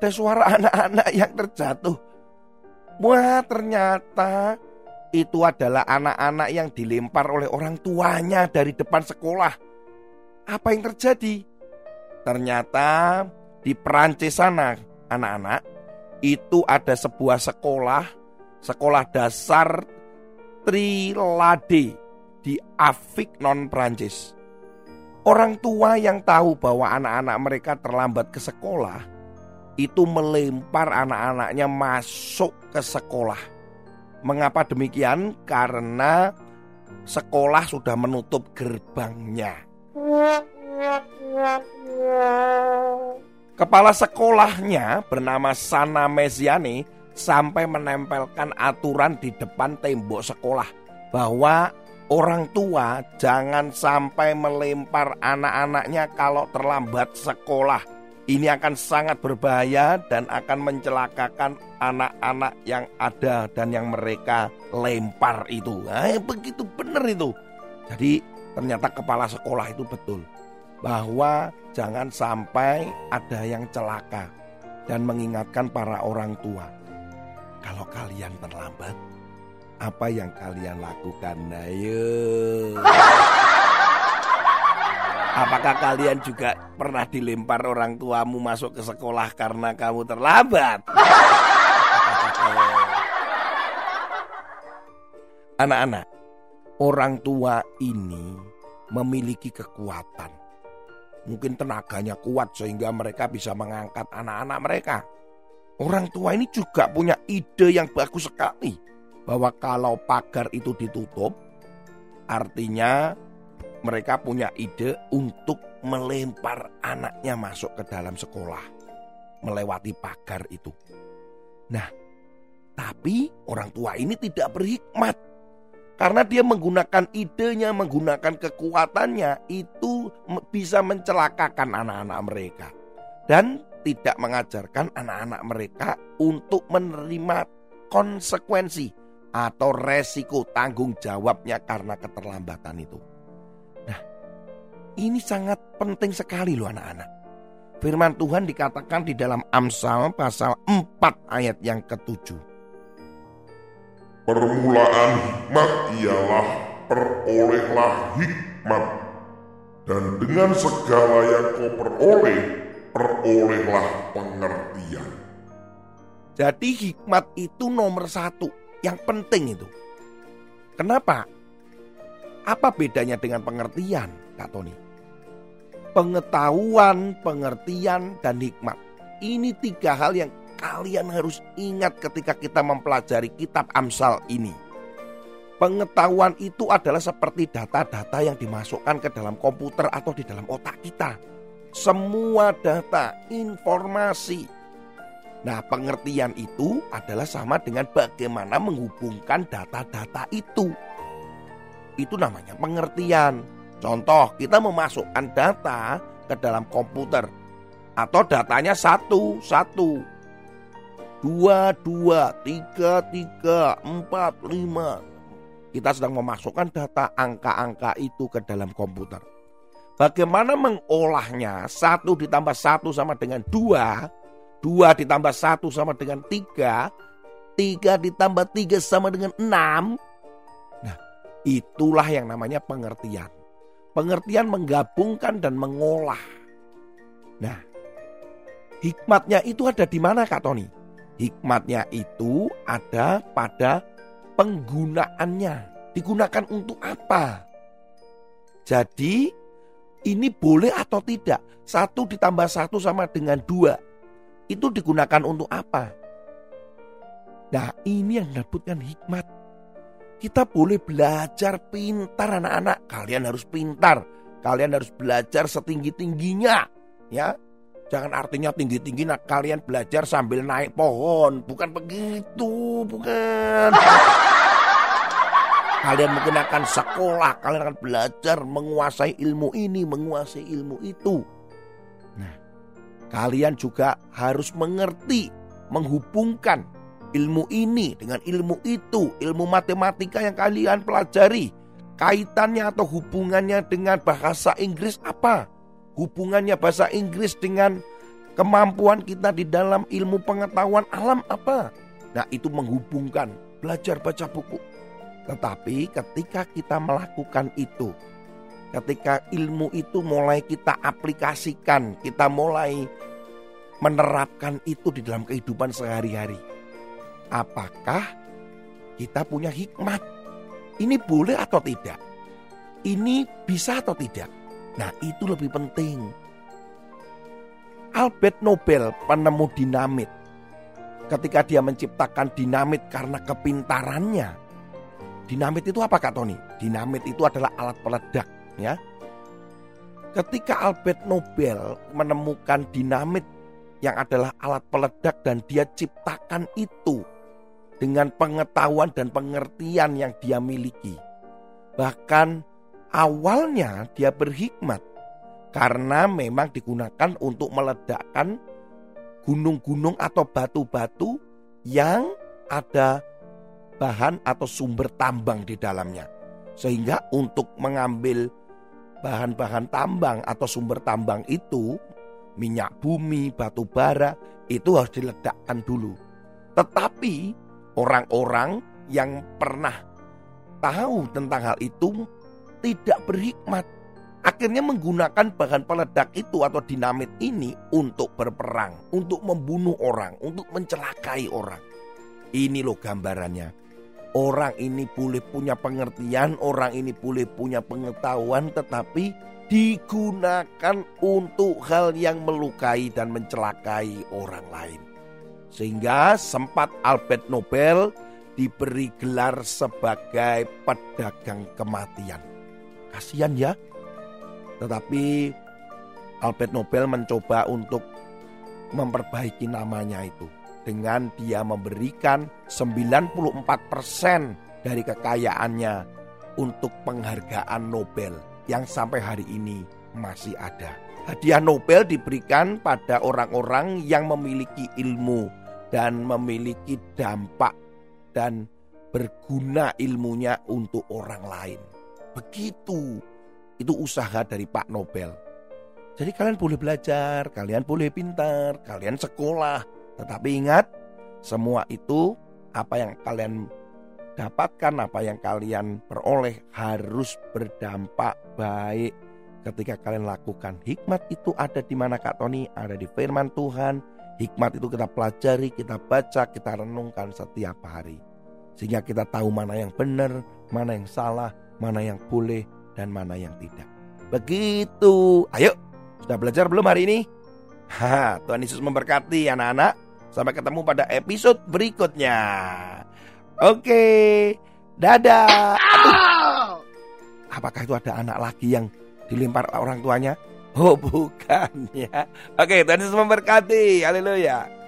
Ada suara anak-anak yang terjatuh. Wah ternyata itu adalah anak-anak yang dilempar oleh orang tuanya dari depan sekolah. Apa yang terjadi? Ternyata di Perancis sana anak-anak itu ada sebuah sekolah, sekolah dasar Trilade di non Perancis. Orang tua yang tahu bahwa anak-anak mereka terlambat ke sekolah, itu melempar anak-anaknya masuk ke sekolah. Mengapa demikian? Karena sekolah sudah menutup gerbangnya. Kepala sekolahnya bernama Sana Mesiani sampai menempelkan aturan di depan tembok sekolah bahwa orang tua jangan sampai melempar anak-anaknya kalau terlambat sekolah ini akan sangat berbahaya dan akan mencelakakan anak-anak yang ada dan yang mereka lempar itu. Nah, begitu benar itu. Jadi ternyata kepala sekolah itu betul bahwa jangan sampai ada yang celaka dan mengingatkan para orang tua. Kalau kalian terlambat, apa yang kalian lakukan? Ayo. Apakah kalian juga pernah dilempar orang tuamu masuk ke sekolah karena kamu terlambat? Anak-anak, orang tua ini memiliki kekuatan. Mungkin tenaganya kuat sehingga mereka bisa mengangkat anak-anak mereka. Orang tua ini juga punya ide yang bagus sekali. Bahwa kalau pagar itu ditutup, artinya mereka punya ide untuk melempar anaknya masuk ke dalam sekolah, melewati pagar itu. Nah, tapi orang tua ini tidak berhikmat karena dia menggunakan idenya, menggunakan kekuatannya itu bisa mencelakakan anak-anak mereka dan tidak mengajarkan anak-anak mereka untuk menerima konsekuensi atau resiko tanggung jawabnya karena keterlambatan itu. Ini sangat penting sekali loh anak-anak. Firman Tuhan dikatakan di dalam Amsal pasal 4 ayat yang ketujuh. Permulaan hikmat ialah perolehlah hikmat. Dan dengan segala yang kau peroleh, perolehlah pengertian. Jadi hikmat itu nomor satu, yang penting itu. Kenapa? Apa bedanya dengan pengertian, Kak Tony? Pengetahuan, pengertian, dan hikmat. Ini tiga hal yang kalian harus ingat ketika kita mempelajari kitab Amsal ini. Pengetahuan itu adalah seperti data-data yang dimasukkan ke dalam komputer atau di dalam otak kita. Semua data, informasi. Nah, pengertian itu adalah sama dengan bagaimana menghubungkan data-data itu itu namanya pengertian. Contoh, kita memasukkan data ke dalam komputer atau datanya satu, satu, dua, dua, tiga, tiga, empat, lima. Kita sedang memasukkan data angka-angka itu ke dalam komputer. Bagaimana mengolahnya? Satu ditambah satu sama dengan dua, dua ditambah satu sama dengan tiga, tiga ditambah tiga sama dengan enam, Itulah yang namanya pengertian. Pengertian menggabungkan dan mengolah. Nah, hikmatnya itu ada di mana Kak Tony? Hikmatnya itu ada pada penggunaannya. Digunakan untuk apa? Jadi ini boleh atau tidak? Satu ditambah satu sama dengan dua. Itu digunakan untuk apa? Nah ini yang disebutkan hikmat. Kita boleh belajar pintar anak-anak. Kalian harus pintar. Kalian harus belajar setinggi-tingginya. Ya, Jangan artinya tinggi-tinggi nah kalian belajar sambil naik pohon. Bukan begitu, bukan. Kalian mungkin akan sekolah, kalian akan belajar menguasai ilmu ini, menguasai ilmu itu. Nah, kalian juga harus mengerti, menghubungkan ilmu ini dengan ilmu itu, ilmu matematika yang kalian pelajari. Kaitannya atau hubungannya dengan bahasa Inggris apa? hubungannya bahasa Inggris dengan kemampuan kita di dalam ilmu pengetahuan alam apa? Nah, itu menghubungkan belajar baca buku. Tetapi ketika kita melakukan itu, ketika ilmu itu mulai kita aplikasikan, kita mulai menerapkan itu di dalam kehidupan sehari-hari. Apakah kita punya hikmat? Ini boleh atau tidak? Ini bisa atau tidak? Nah itu lebih penting. Albert Nobel penemu dinamit. Ketika dia menciptakan dinamit karena kepintarannya. Dinamit itu apa Kak Tony? Dinamit itu adalah alat peledak ya. Ketika Albert Nobel menemukan dinamit yang adalah alat peledak dan dia ciptakan itu dengan pengetahuan dan pengertian yang dia miliki. Bahkan Awalnya dia berhikmat karena memang digunakan untuk meledakkan gunung-gunung atau batu-batu yang ada bahan atau sumber tambang di dalamnya. Sehingga untuk mengambil bahan-bahan tambang atau sumber tambang itu, minyak bumi, batu bara, itu harus diledakkan dulu. Tetapi orang-orang yang pernah tahu tentang hal itu tidak berhikmat. Akhirnya menggunakan bahan peledak itu atau dinamit ini untuk berperang, untuk membunuh orang, untuk mencelakai orang. Ini loh gambarannya. Orang ini boleh punya pengertian, orang ini boleh punya pengetahuan, tetapi digunakan untuk hal yang melukai dan mencelakai orang lain. Sehingga sempat Albert Nobel diberi gelar sebagai pedagang kematian. Kasihan ya. Tetapi Albert Nobel mencoba untuk memperbaiki namanya itu dengan dia memberikan 94% dari kekayaannya untuk penghargaan Nobel yang sampai hari ini masih ada. Hadiah Nobel diberikan pada orang-orang yang memiliki ilmu dan memiliki dampak dan berguna ilmunya untuk orang lain. Begitu. Itu usaha dari Pak Nobel. Jadi kalian boleh belajar, kalian boleh pintar, kalian sekolah. Tetapi ingat, semua itu apa yang kalian dapatkan, apa yang kalian peroleh harus berdampak baik ketika kalian lakukan. Hikmat itu ada di mana Kak Tony? Ada di firman Tuhan. Hikmat itu kita pelajari, kita baca, kita renungkan setiap hari. Sehingga kita tahu mana yang benar, mana yang salah, mana yang boleh dan mana yang tidak. Begitu. Ayo, sudah belajar belum hari ini? Ha, Tuhan Yesus memberkati anak-anak. Sampai ketemu pada episode berikutnya. Oke, dadah. Aduh. Apakah itu ada anak lagi yang dilempar orang tuanya? Oh bukan ya. Oke, Tuhan Yesus memberkati. Haleluya.